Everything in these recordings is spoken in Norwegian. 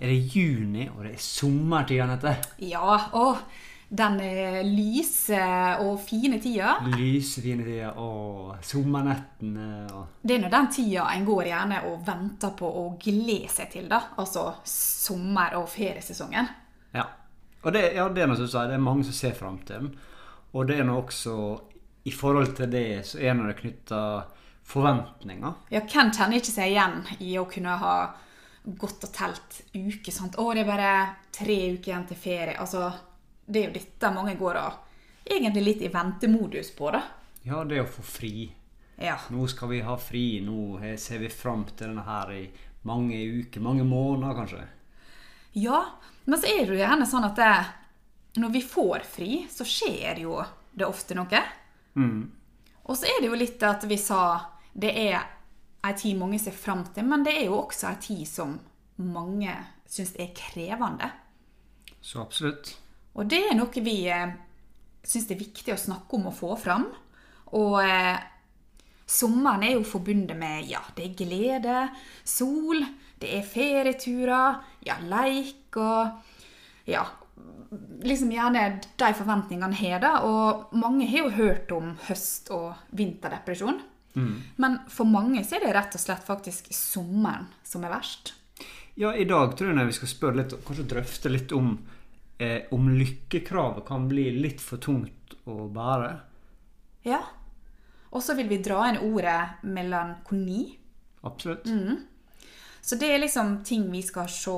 er det juni, og det er sommertid, Anette. Ja, og den lyse og fine tida. Lyse, fine tida og sommernettene og Det er nå den tida en går gjerne og venter på og gleder seg til, da. Altså sommer- og feriesesongen. Ja. Og det, ja, det er noe som sier, det er mange som ser fram til den. Og det er nå også I forhold til det så er nå det knytta forventninger. Ja, hvem kjenner ikke seg igjen i å kunne ha gått og telt uker? sant? Å, det er bare tre uker igjen til ferie. Altså, det er jo dette mange går og egentlig litt i ventemodus på, da. Ja, det å få fri. Ja. Nå skal vi ha fri. Nå ser vi fram til denne her i mange uker, mange måneder kanskje. ja, men så er det jo gjerne sånn at det, når vi får fri, så skjer jo det ofte noe. Mm. Og så er det jo litt at vi sa det er ei tid mange ser fram til, men det er jo også ei tid som mange syns er krevende. Så absolutt. Og det er noe vi eh, syns det er viktig å snakke om og få fram. Og eh, sommeren er jo forbundet med ja, det er glede, sol, det er ferieturer, ja, leik og ja, liksom gjerne de forventningene har, da. Og mange har jo hørt om høst- og vinterdepresjon. Men for mange så er det rett og slett faktisk sommeren som er verst. Ja, i dag tror jeg vi skal spørre litt, kanskje drøfte litt om eh, om lykkekravet kan bli litt for tungt å bære. Ja. Og så vil vi dra inn ordet melankoni. Absolutt. Så det er liksom ting vi skal se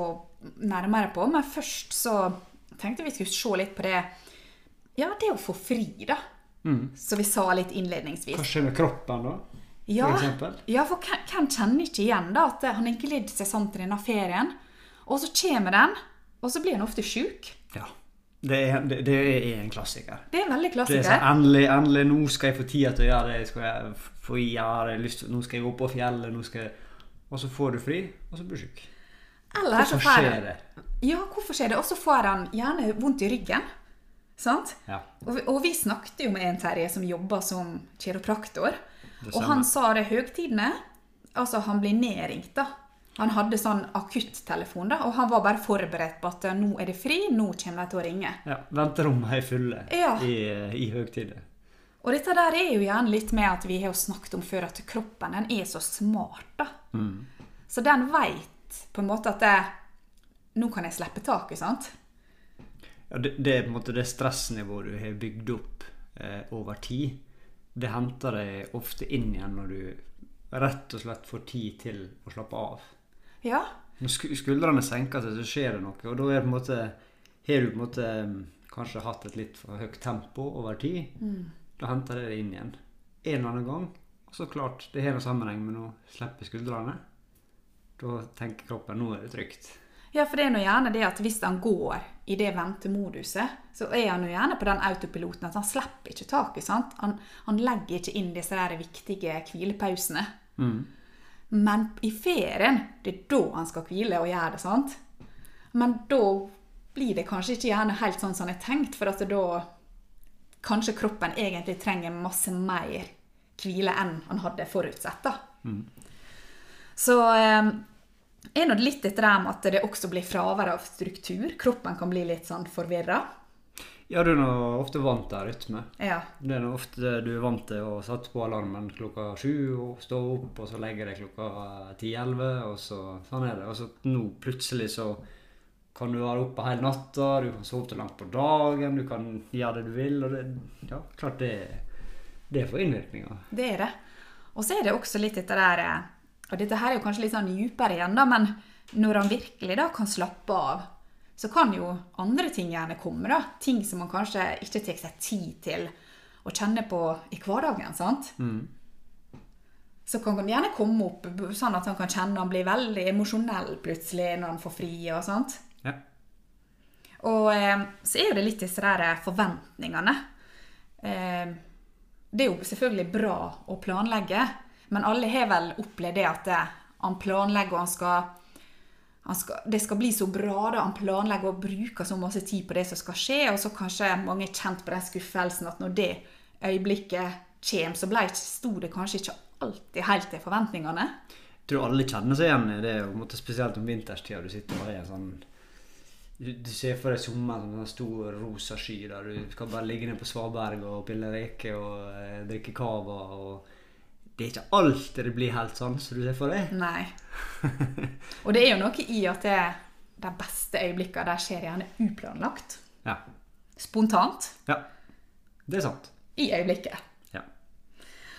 nærmere på. Men først så tenkte vi skulle se litt på det Ja, det å få fri, da. Som vi sa litt innledningsvis. Hva skjer med kroppen da? Ja, For ja, for hvem, kjenner ikke igjen da at han har glidd seg sånn til denne ferien, og så kommer den, og så blir han ofte sjuk. Ja. Det er, det, det er en klassiker. Det er en veldig klassiker. Det er sånn, endelig, endelig, nå skal jeg få tid til å gjøre det. Skal jeg få gjøre lyst nå skal jeg gå på fjellet, nå skal jeg... Og så får du fri, og så blir du syk. Eller Hvorfor skjer det? Ja, hvorfor skjer det? Og så får han gjerne vondt i ryggen. Sant? Ja. Og, vi- og vi snakket jo med en Terje som jobber som kiropraktor. Og han sa det høgtidene. Altså, han blir nedringt, da. Han hadde sånn akuttelefon, da, og han var bare forberedt på at eh, nå er det fri, nå kommer de til å ringe. Ja, venterommet er fulle Ja. i, i høytider. Og dette der er jo gjerne litt med at vi har snakket om før at kroppen den er så smart, da. Så den veit på en måte at det, nå kan jeg slippe taket, sant? Ja, det, det er på en måte det stressnivået du har bygd opp eh, over tid. Det henter deg ofte inn igjen når du rett og slett får tid til å slappe av. Ja. Når sk skuldrene senker seg, så skjer det noe. Og da er det på en måte Har du på en måte mm, kanskje hatt et litt for høyt tempo over tid, da henter det deg inn igjen. En eller annen gang. Og så klart, det har en sammenheng med å slippe skuldrene. Da tenker kroppen nå er det trygt. Ja, for det er nå gjerne det at hvis han går i det ventemoduset, så er han jo gjerne på den autopiloten at han slipper ikke taket. sant? Han, han legger ikke inn disse der viktige hvilepausene. Men i ferien, det er da han skal hvile og gjøre det, sant? Men da blir det kanskje ikke gjerne helt sånn som han er tenkt, for at da kanskje kroppen egentlig trenger masse mer hvile enn han hadde forutsett. da. Så eh, er nå litt dette der med at det også blir fravær av struktur. Kroppen kan bli litt sånn forvirra. Ja, du er nå ofte vant til rytme. Ja. Det er nå ofte du er vant til å sette på alarmen klokka sju og stå opp, og så legge deg klokka ti-elleve, og så sånn er det. Og så nå plutselig så kan du være oppe hele natta, du kan sove til langt på dagen, du kan gjøre det du vil, og det Ja, klart det, det får innvirkninger. Det er det. Og så er det også litt dette der eh, Og dette her er jo kanskje litt sånn dypere igjen, da, men når han virkelig da kan slappe av, så kan jo andre ting gjerne komme. da. Ting som man kanskje ikke tar seg tid til å kjenne på i hverdagen. sant? Så kan han gjerne komme opp sånn at han kan kjenne han blir veldig emosjonell plutselig når han får fri. og sånt. Ja. Og eh, så er det litt disse der forventningene. Eh, det er jo selvfølgelig bra å planlegge, men alle har vel opplevd det at eh, han planlegger og han skal, han skal Det skal bli så bra, da. Han planlegger og bruker så masse tid på det som skal skje, og så kanskje mange er kjent på den skuffelsen at når det øyeblikket kommer, så ble, sto det kanskje ikke alltid helt til forventningene. Jeg tror alle kjenner seg igjen i det, en måte spesielt om vinterstida. Du sitter og er sånn du, ser for deg sommeren som en stor rosa sky der du skal bare ligge nede på svaberg og pille reker og eh, drikke cava. og Det er ikke alltid det blir helt sånn som du ser for deg. Nei. Og det er jo noe i at det, de beste øyeblikkene der skjer gjerne uplanlagt. Ja. Spontant. ja. Det er sant. I øyeblikket. Ja.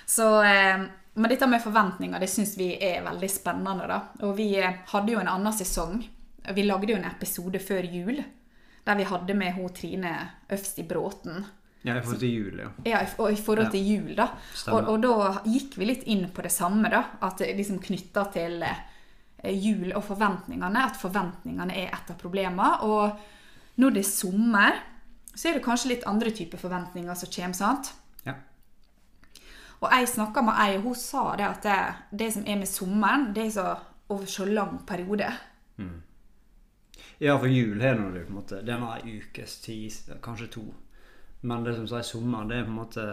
Så eh, Men dette med forventninger det syns vi er veldig spennende. da. Og vi eh, hadde jo en annen sesong. Vi lagde jo en episode før jul der vi hadde med hun Trine Øfsti Bråten. Ja, i forhold til jul, ja. Ja, og i forhold til jul, da. Og, og da gikk vi litt inn på det samme, da. At det liksom knytta til eh, jul og forventningene. At forventningene er et av problemene. Og når det er sommer, så er det kanskje litt andre typer forventninger som kommer. sant? ja. Og jeg snakka med ei, og hun sa det at det, det som er med sommeren, det er så over så lang periode. Ja, for jul har nå det på en måte er nå ei ukes tid, kanskje to. Men det som sier sommer, det er på en måte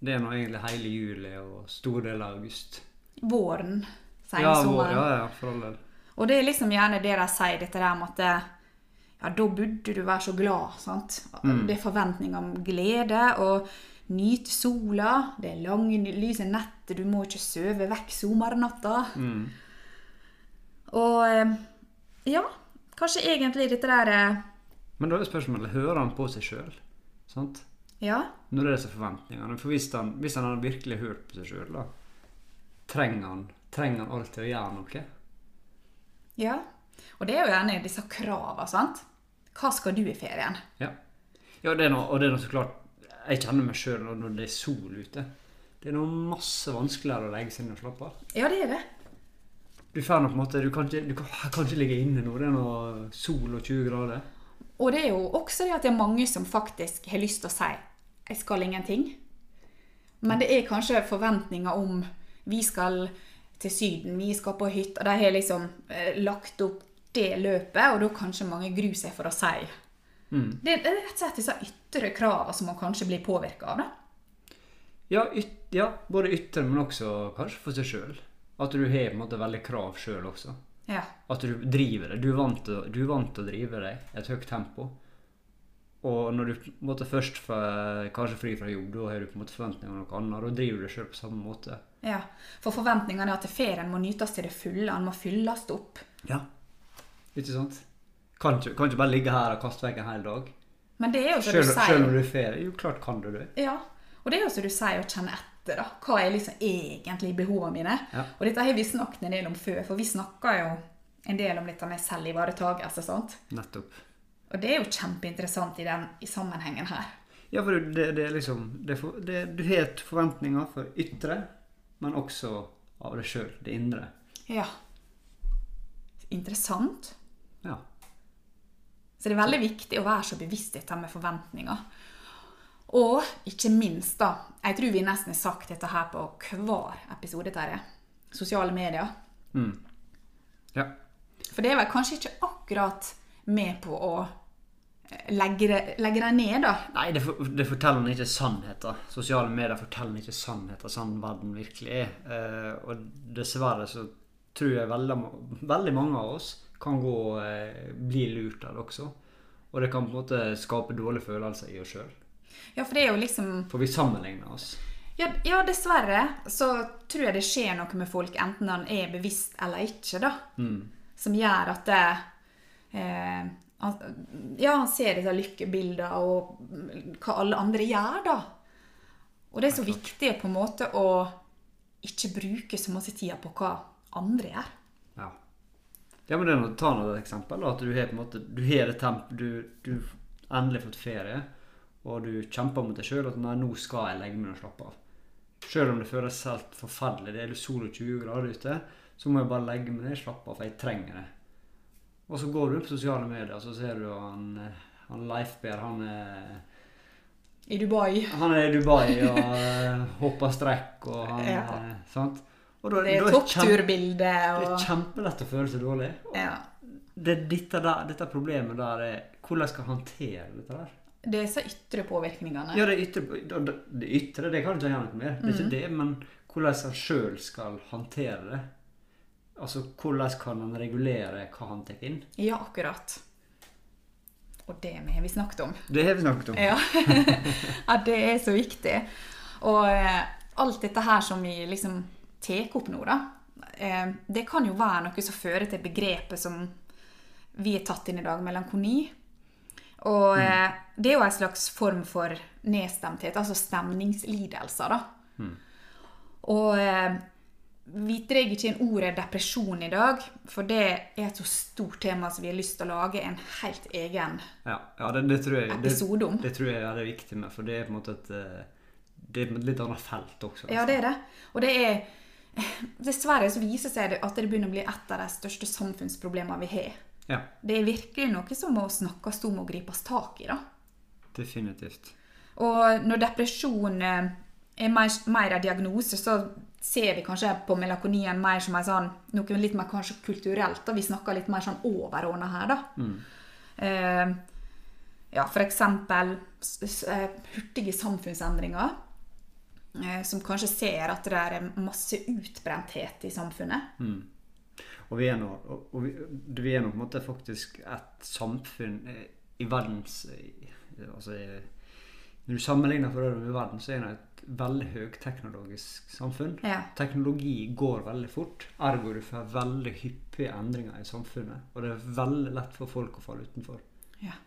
Det er nå egentlig hele juli og store deler av august. Våren, Ja, vår, ja, ja, for all del. Og det er liksom gjerne det de sier, dette der med at ja, da burde du være så glad. sant? Det er forventninger om glede og Nyt sola. Det er lange, lyse netter, du må ikke søve vekk sommernatta. Og eh, ja, kanskje egentlig dette der eh, Men da er spørsmålet hører han på seg sjøl? Sant? Ja, Når det er disse forventningene. For hvis han, hvis han hadde virkelig hørt på seg sjøl, da trenger han, trenger han alltid å gjøre noe? ja. Og det er jo gjerne disse kravene, sant? Hva skal du i ferien? Ja. ja det noe, og det er noe så klart Jeg kjenner meg sjøl når det er sol ute. Det er noe masse vanskeligere å legge seg inn og slappe av. Ja, det er det. Du får noe på en måte, du kan ikke, du kan, kan ikke ligge inne nå. Det er noe sol og 20 grader. Og det er jo også det at det er mange som faktisk har lyst til å si 'jeg skal ingenting'. Men det er kanskje forventninger om vi skal til Syden, vi skal på hytta. De har liksom eh, lagt opp det løpet, og da kanskje mange gruer seg for å si. Det er rett og slett disse ytre kravene som man kanskje blir påvirka av. da. Ja, ja, både ytre, men også kanskje for seg sjøl. At du har på en måte veldig krav sjøl også. Ja. At du driver det. Du er vant til, du vant til å drive deg i et høyt tempo. Og når du på en måte først får kanskje fri fra jobb, da har du på en måte forventninger om noe annet. Da driver du sjøl på samme måte. ja. For forventningene er at ferien må nytes til det fulle, den må fylles opp. Ja. Ikke sant? Kan ikke, kan ikke bare ligge her og kaste vekk en hel dag. Men det er jo som du sier. Selv om du er ferie. Jo, klart kan du det. Ja, og det er jo som du sier, å kjenne etter. Da. Hva er liksom egentlig behovene mine? Ja. Og dette har vi snakket en del om før, for vi snakker jo en del om dette med selvivaretakelse. sant? Nettopp. Og det er jo kjempeinteressant i den i sammenhengen her. Ja, for det, det er liksom det det, Du har forventninger for ytre, men også av deg sjøl, det indre. Ja. Interessant. Ja. Så det er veldig viktig å være så bevisst dette med forventninger. Og ikke minst, da Jeg tror vi nesten har sagt dette her på hver episode, Terje. Sosiale medier. ja. For det er vel kanskje ikke akkurat med på å eh, legge det, legge det ned, da. Nei, det, for, det forteller ikke sannheter. Sosiale medier forteller ikke sannheter, sånn verden virkelig er. Eh, og dessverre så tror jeg veldig, veldig mange av oss kan gå eh, bli lurt det også. Og det kan på en måte skape dårlige følelser i oss sjøl. Ja, for det er jo liksom For vi sammenligner oss. ja, ja, dessverre så tror jeg det skjer noe med folk, enten han er bevisst eller ikke, da. Som gjør at det eh, Ja, han ser disse lykkebildene og hva alle andre gjør, da. Og det er så viktig på en måte å ikke bruke så masse tid på hva andre gjør. Ja. ja, men det er noe, Ta nå et eksempel. At du har på en måte, du har det temp, du, du endelig fått ferie, og du kjemper mot deg sjøl at nei, nå skal jeg legge meg og slappe av. Sjøl om det føles helt forferdelig, det er sol og 20 grader ute, så må jeg bare legge meg ned og slappe av, for jeg trenger det. Og så går du på sosiale medier, og så ser du han, han Leifberg, han er I Dubai. han er i Dubai og eh, hopper strekk og han Ja. eh, Sant? Og da, Det er toppturbilde. Og... Det er kjempelett å føle seg dårlig. ja. Det dette, der, dette problemet der er hvordan jeg skal håndtere dette der. Det så ytre påvirkningene. Ja, det ytre, det det ytre det kan du ikke gjøre noe med. Det er ikke det, men hvordan han sjøl skal håndtere det. Altså, hvordan kan han regulere hva han tar inn? Ja, akkurat. Og det har vi snakket om. Det har vi snakket om. Ja. ja, det er så viktig. Og eh, alt dette her som vi liksom tar opp nå, da, eh, det kan jo være noe som fører til begrepet som vi har tatt inn i dag, melankoni. Og eh, det er jo en slags form for nedstemthet, altså stemningslidelser, da. Og eh, vi drar ikke inn ordet depresjon i dag, for det er et så stort tema som vi har lyst til å lage en helt egen Ja, ja det, det jeg episode om. det tror jeg er det viktig med, for det er på en måte et eh, Det er et litt annet felt også. Ja, det er det. Og det er Dessverre så viser seg at det begynner å bli et av de største samfunnsproblemene vi har. Ja, Det er virkelig noe som må snakkes om og gripes tak i. da. definitivt. Og når depresjon eh, er mer, mer en diagnose, så ser vi kanskje på melakonien mer som sånn, noe litt mer kanskje kulturelt. da. Vi snakker litt mer sånn overordna her, da. Eh, ja, for eksempel s- s- eh, hurtige samfunnsendringer. Uh, som kanskje ser at det er masse utbrenthet i samfunnet. Og vi er nå, og, vi, vi er nå på en måte faktisk et samfunn eh, i verdens eh, altså, Når du sammenligner for øvrig med verden, så er det et veldig høyteknologisk samfunn. Ja. Teknologi går veldig fort, ergo du får veldig hyppige endringer i samfunnet. Og det er veldig lett for folk å falle utenfor. Ja.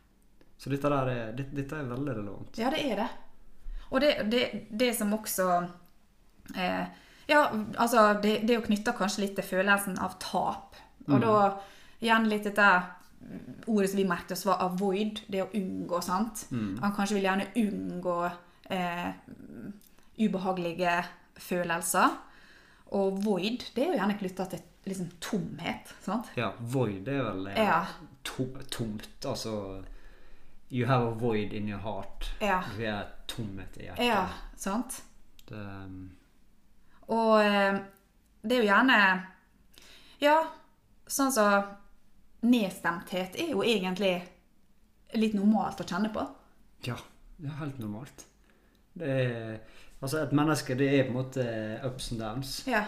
Så dette, er, dette, dette er veldig relevant. Ja, det er det. Og det, det, det som også eh, Ja, altså det, det er jo knytta kanskje litt til følelsen av tap. Og da igjen litt dette ordet som vi merket oss, var 'avoid'. Det å unngå, sant. Han kanskje vil gjerne unngå eh, ubehagelige følelser. Og 'void' det er jo gjerne knytta til liksom tomhet. sant? Ja, void er vel eh, Ja. tom, tomt. Altså You have a void in your heart. Ja. Du er tomhet i hjertet. Ja, sant? Det, um, Og eh, det er jo gjerne Ja, sånn som Nedstemthet er jo egentlig litt normalt å kjenne på. ja, det er helt normalt. Det er, altså Et menneske det er på en måte ups and downs. Ja.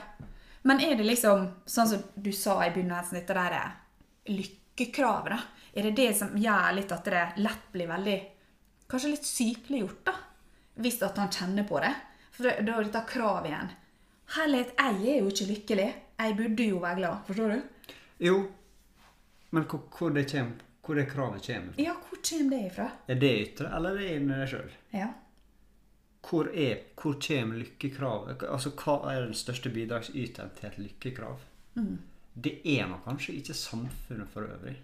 Men er det liksom, sånn som du sa i begynnelsen, dette der eh, lykkekravet, da? Er det det som gjør litt at det lett blir veldig Kanskje litt sykeliggjort, da? Hvis at han kjenner på det. For da er dette kravet igjen. Herlighet, jeg er jo ikke lykkelig. Jeg burde jo være glad. Forstår du? Jo, men hvor, hvor, det, kommer hvor det kravet kommer fra? Ja, hvor kommer det ifra? Er det ytre, eller er det inni deg sjøl? Ja. Hvor, er, hvor kommer lykkekravet? Altså, Hva er den største bidragsyteren til et lykkekrav? Det er nå kanskje ikke samfunnet for øvrig.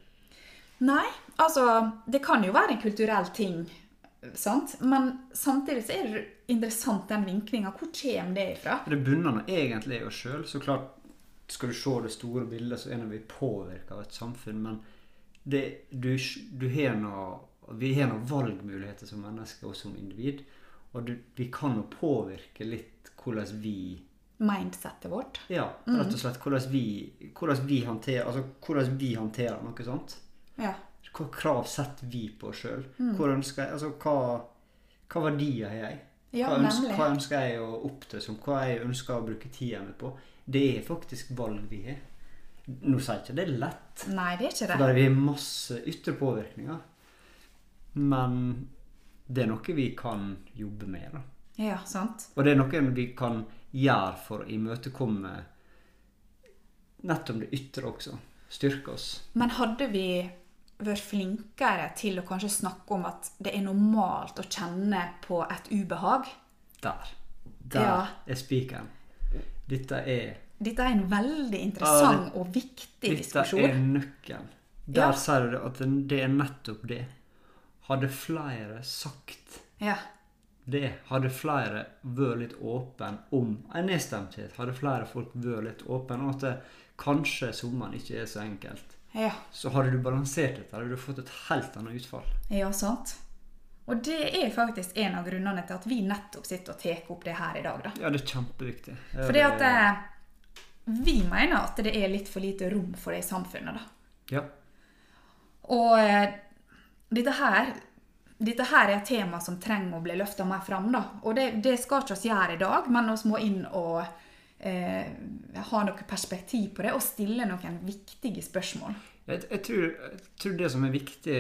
Nei, altså Det kan jo være en kulturell ting, sant? men samtidig så er det interessant den vinklinga. Hvor kommer det ifra? Det bunner nå egentlig i oss sjøl. Så klart, skal du se det store bildet, så er vi påvirka av et samfunn. Men det, du, du har noe, vi har nå valgmuligheter som mennesker og som individ. Og du, vi kan jo påvirke litt hvordan vi Mindsettet vårt. Ja, rett og slett hvordan vi, hvordan vi, håndterer, altså, hvordan vi håndterer noe sånt. Ja. Hva krav setter vi på oss sjøl? Altså, hva, hva verdier har jeg? Ja, hva, ønsker, hva ønsker jeg å opptre som? Hva jeg ønsker å bruke tida mi på? Det er faktisk valg vi har. Nå sier jeg ikke det er lett, Nei, det er ikke for det. der vi har masse ytre påvirkninger. Men det er noe vi kan jobbe med. da. Ja, sant? Og det er noe vi kan gjøre for å imøtekomme nettopp det ytre også. Styrke oss. Men hadde vi vært flinkere til å kanskje snakke om at det er normalt å kjenne på et ubehag? Der. Der Ja. er spikeren. Dette er Dette er en veldig interessant og viktig Dette diskusjon. er nøkkelen. Der Ja. sier du det at det det er nettopp det. Hadde flere sagt Ja. det, hadde flere vært litt åpen om en nedstemthet, hadde flere folk vært litt åpen om at det, kanskje sommeren ikke er så enkelt, ja. så hadde du balansert dette, hadde du fått et helt annet utfall. Ja, sant. Og det er faktisk en av grunnene til at vi nettopp sitter og tar opp det her i dag. da. Ja, det er kjempeviktig. Ja, Fordi det- at eh, vi mener at det er litt for lite rom for det i samfunnet. da. Ja. Og eh, dette her dette her er et tema som trenger å bli løfta mer fram. da. Og det, det skal ikke oss gjøre i dag, men vi må inn og eh, ha noe perspektiv på det og stille noen viktige spørsmål. Jeg, jeg, tror, jeg tror det som er viktig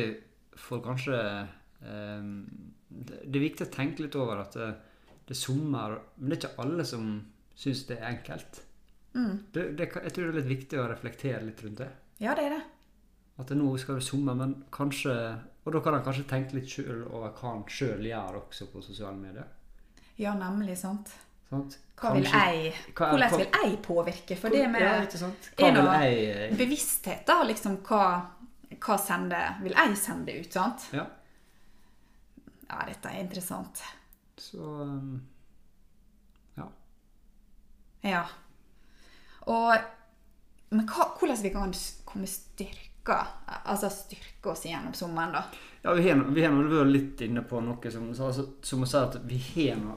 for kanskje eh, det, det er viktig å tenke litt over at det, det sommer, Men det er ikke alle som syns det er enkelt. Det, det, jeg tror det er litt viktig å reflektere litt rundt det. Ja, det er det. At det nå skal du sommer, men kanskje Og da kan han kanskje tenke litt sjøl over hva han sjøl gjør også på sosiale medier. Ja, nemlig. sant. Hva vil jeg, hvordan vil jeg påvirke? For det med? Er vil bevissthet, da, liksom hva, hva sende, vil jeg sende ut, sant? Ja. Ja, dette er interessant. Så um, Ja. Ja. Og Men hva, hvordan vi kan komme styrka Altså styrke oss gjennom sommeren, da? Ja, vi har nå- vi har vært litt inne på noe som, altså, som å si at vi har nå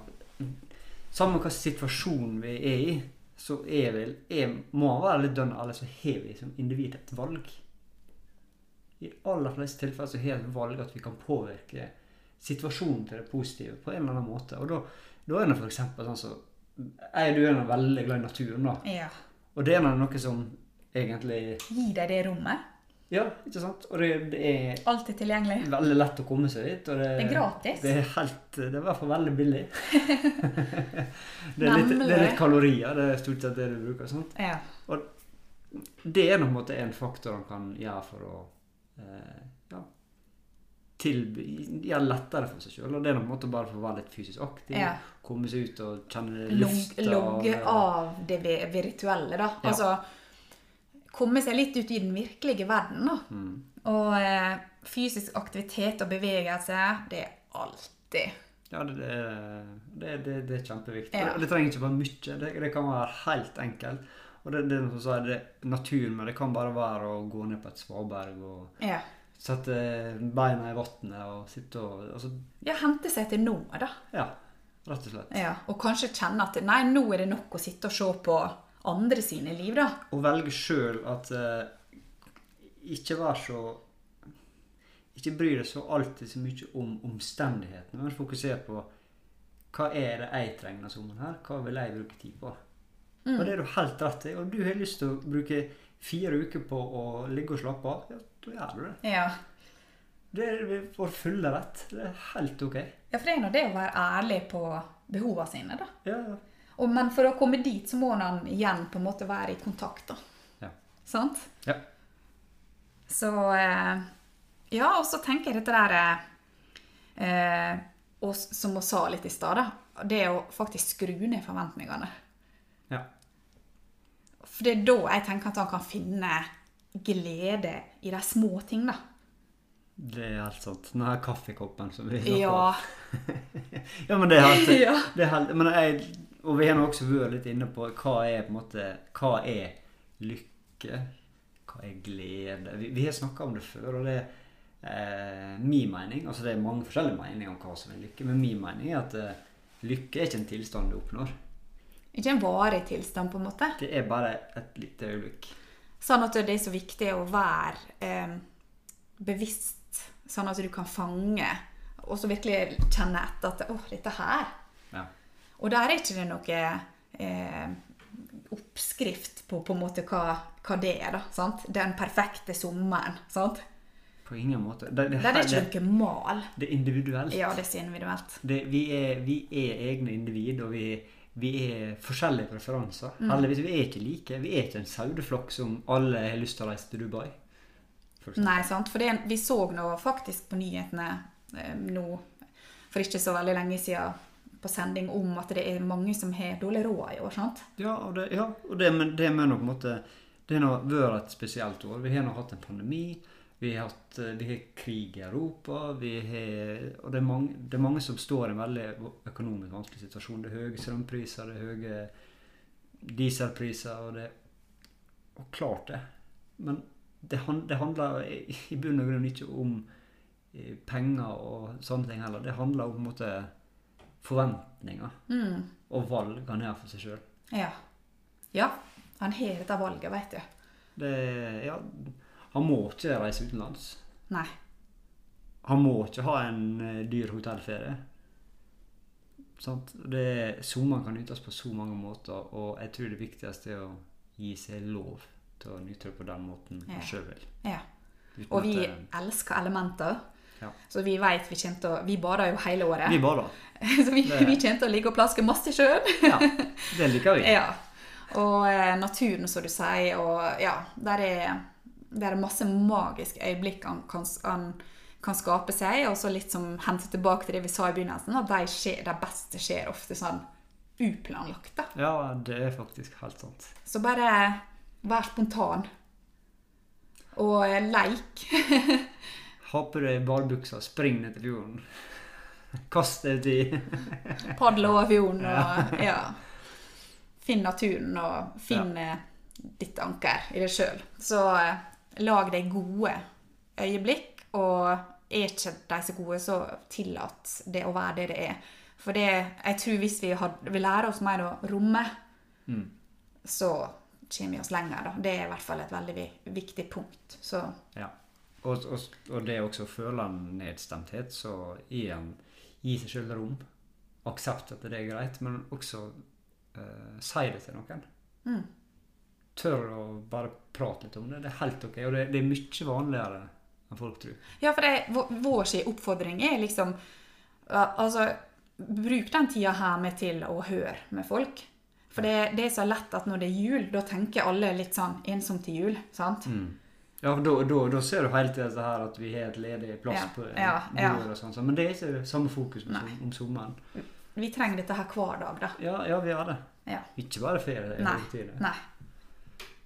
Samme hva situasjonen vi er i, så er vel er, må være litt dønn alle, så har vi som individ et valg. I de aller fleste tilfeller så har vi et valg at vi kan påvirke situasjonen til det positive på en eller annen måte. Og da, da er det f.eks. sånn som Jeg du er nå veldig glad i naturen, da. Ja. Og det er noe som egentlig Gi deg det rommet. Ja, ikke sant? Og det, det er Alltid tilgjengelig. veldig lett å komme seg dit. Det, Det er gratis. Det er, helt, det er i hvert fall veldig billig. det, er litt, det er litt kalorier. Det er stort sett det du bruker. Sant? Ja. Og Det er på en måte en faktor han kan gjøre for å eh, ja, tilby, gjøre lettere for seg sjøl. Og det er på en måte bare for å være litt fysisk aktiv. Ja. Komme seg ut og kjenne lufta. logge av det virtuelle, da. Ja. Altså komme seg litt ut i den virkelige verden, da. Mm. Og eh, fysisk aktivitet og bevegelse, det er alltid Ja, det, det, det, det, er kjempeviktig. Ja. Det trenger ikke være mye. Det, det kan være helt enkelt. Og det, det, er som sier, det er naturen, men det kan bare være å gå ned på et svaberg og Ja. sette beina i vannet og sitte og altså, ja hente seg til nå, da. Ja, rett og slett. Ja. Og kanskje kjenne at nei, nå er det nok å sitte og se på andre sine liv, da. Og velge sjøl at uh, Ikke være så Ikke bry deg så alltid så mye om omstendighetene, men fokusere på hva er det jeg trenger denne sommeren her? Hva vil jeg bruke tid på? Og det er du helt rett i. Og du har lyst til å bruke fire uker på å ligge og slappe av, ja, da gjør du det. Ja. Det er vår fulle rett. Det er helt ok. ja, for det er nå det å være ærlig på behovene sine, da. Ja, ja. Og, men for å komme dit, så må han igjen på en måte være i kontakt, da. Ja. Sant? Ja. Så eh, Ja, og så tenker jeg dette der eh, og, Som hun sa litt i stad, da. Det å faktisk skru ned forventningene. ja. For det er da jeg tenker at han kan finne glede i de små ting, da. Det er helt sant. Den her kaffekoppen som vi snakker Ja. Ja, men det er helt, det er helt men jeg, Og vi har nå også vært litt inne på hva er på en måte Hva er lykke? Hva er glede? Vi, vi har snakka om det før, og det er eh, min mening Altså det er mange forskjellige meninger om hva som er lykke, men min mening er at eh, lykke er ikke en tilstand du oppnår. Ikke en varig tilstand, på en måte. Det er bare et lite øyeblikk. Sånn at det er så viktig å være eh, bevisst, sånn at du kan fange, og så virkelig kjenne etter at 'Å, dette her. Og der er ikke det noe eh, oppskrift på på en måte hva, hva det er, da. sant? Den perfekte sommeren. sant? På ingen måte. Det, det, er det det, ikke noe mal. det er individuelt. Ja, det er så individuelt. det, vi, er, vi er egne individ, og vi, vi er forskjellige preferanser. Heldigvis, vi er ikke like. Vi er ikke en saueflokk som alle har lyst til å reise til Dubai. Nei, sant? For det, vi så nå faktisk på nyhetene eh, nå for ikke så veldig lenge siden på sending om at det er mange som har dårlig råd i år. sant? Ja, og det, ja, og det, men det med noe måte Det har vært et spesielt år. Vi har nå hatt en pandemi. Vi har, hatt, eh, vi har krig i Europa. Vi har, og det er, mange, det er mange som står i en veldig økonomisk vanskelig situasjon. Det er høye strømpriser, det er høye dieselpriser, og det Og klart det. Men det, det handler i i bunn og grunn ikke om eh, penger og sånne ting heller. Det handler om på en måte forventninger Mm. og valg han gjør for seg sjøl. Ja. ja. Han har dette valget, vet du. Det, ja, han må ikke reise utenlands. Nei. Han må ikke ha en eh, dyr hotellferie. Sant? Det, sommeren kan nytes på så mange måter, og jeg tror det viktigste er å gi seg lov til å nyte det på den måten man Ja. sjøl vil. Ja. Og vi det- elsker elementer. Ja. Så vi vet vi kommer til å Vi bader jo hele året. Vi bader. så vi, det- vi kommer til å ligge og plaske masse i sjøen. Ja, det liker vi. Ja. Og eh, naturen, som du sier, og ja, der er, der er masse magiske øyeblikk han kan, han kan skape seg. Og så litt som hente tilbake til det vi sa i begynnelsen, at de, skjer, de beste skjer ofte sånn uplanlagt. da. Ja, det er faktisk helt sant. Så bare vær spontan. Og eh, leik. Ha på deg ballbuksa, spring ned til fjorden. Kast deg uti. Padle over fjorden og ja. Finn naturen og finn ja. ditt anker i deg sjøl. Så eh, lag deg gode øyeblikk, og er ikke de så gode, så tillat det å være det det er. For det, jeg tror hvis vi, har, vi lærer oss mer å romme, Mm. så kommer vi oss lenger. Da. Det er i hvert fall et veldig viktig punkt. Så Ja. Og, og, og det også å føle en nedstemthet, så igjen gi seg sjøl rom. Aksept at det er greit, men også eh, si det til noen. mm, Tør å bare prate litt om det. Det er helt ok, og det, det er mye vanligere enn folk tror. Ja, for det, vår, vår oppfordring er liksom Altså, bruk den tida her med til å høre med folk. For det, det er så lett at når det er jul, da tenker alle litt sånn ensomt til jul. sant? Ja, for da, ser du hele tida det her at vi har et ledig plass Ja, på ja, bordet og sånn, men det er ikke samme fokus om, som, om sommeren. Vi trenger dette her hver dag, da. Ja, ja, vi har det. Ja. Ikke bare ferie. er Nei. hele. Nei.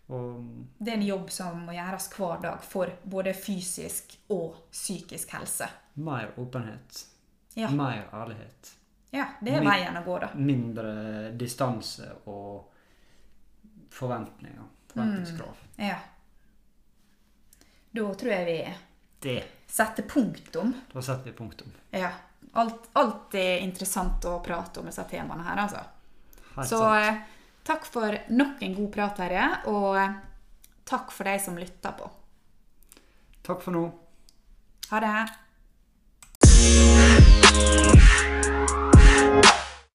Og Det er en jobb som må gjøres hver dag for både fysisk og psykisk helse. mer åpenhet. Ja, Mer ærlighet. ja det er Min- veien å gå, da. Mindre distanse og forventninger. Forventningskrav. Ja. Da tror jeg vi Det. setter punktum. Da setter vi punktum. Ja. Alt, alt er interessant å prate om disse temaene her, altså. Helt Så sant. eh, takk for nok en god prat, Terje. Og eh, takk for de som lytter på. Takk for nå. Ha det.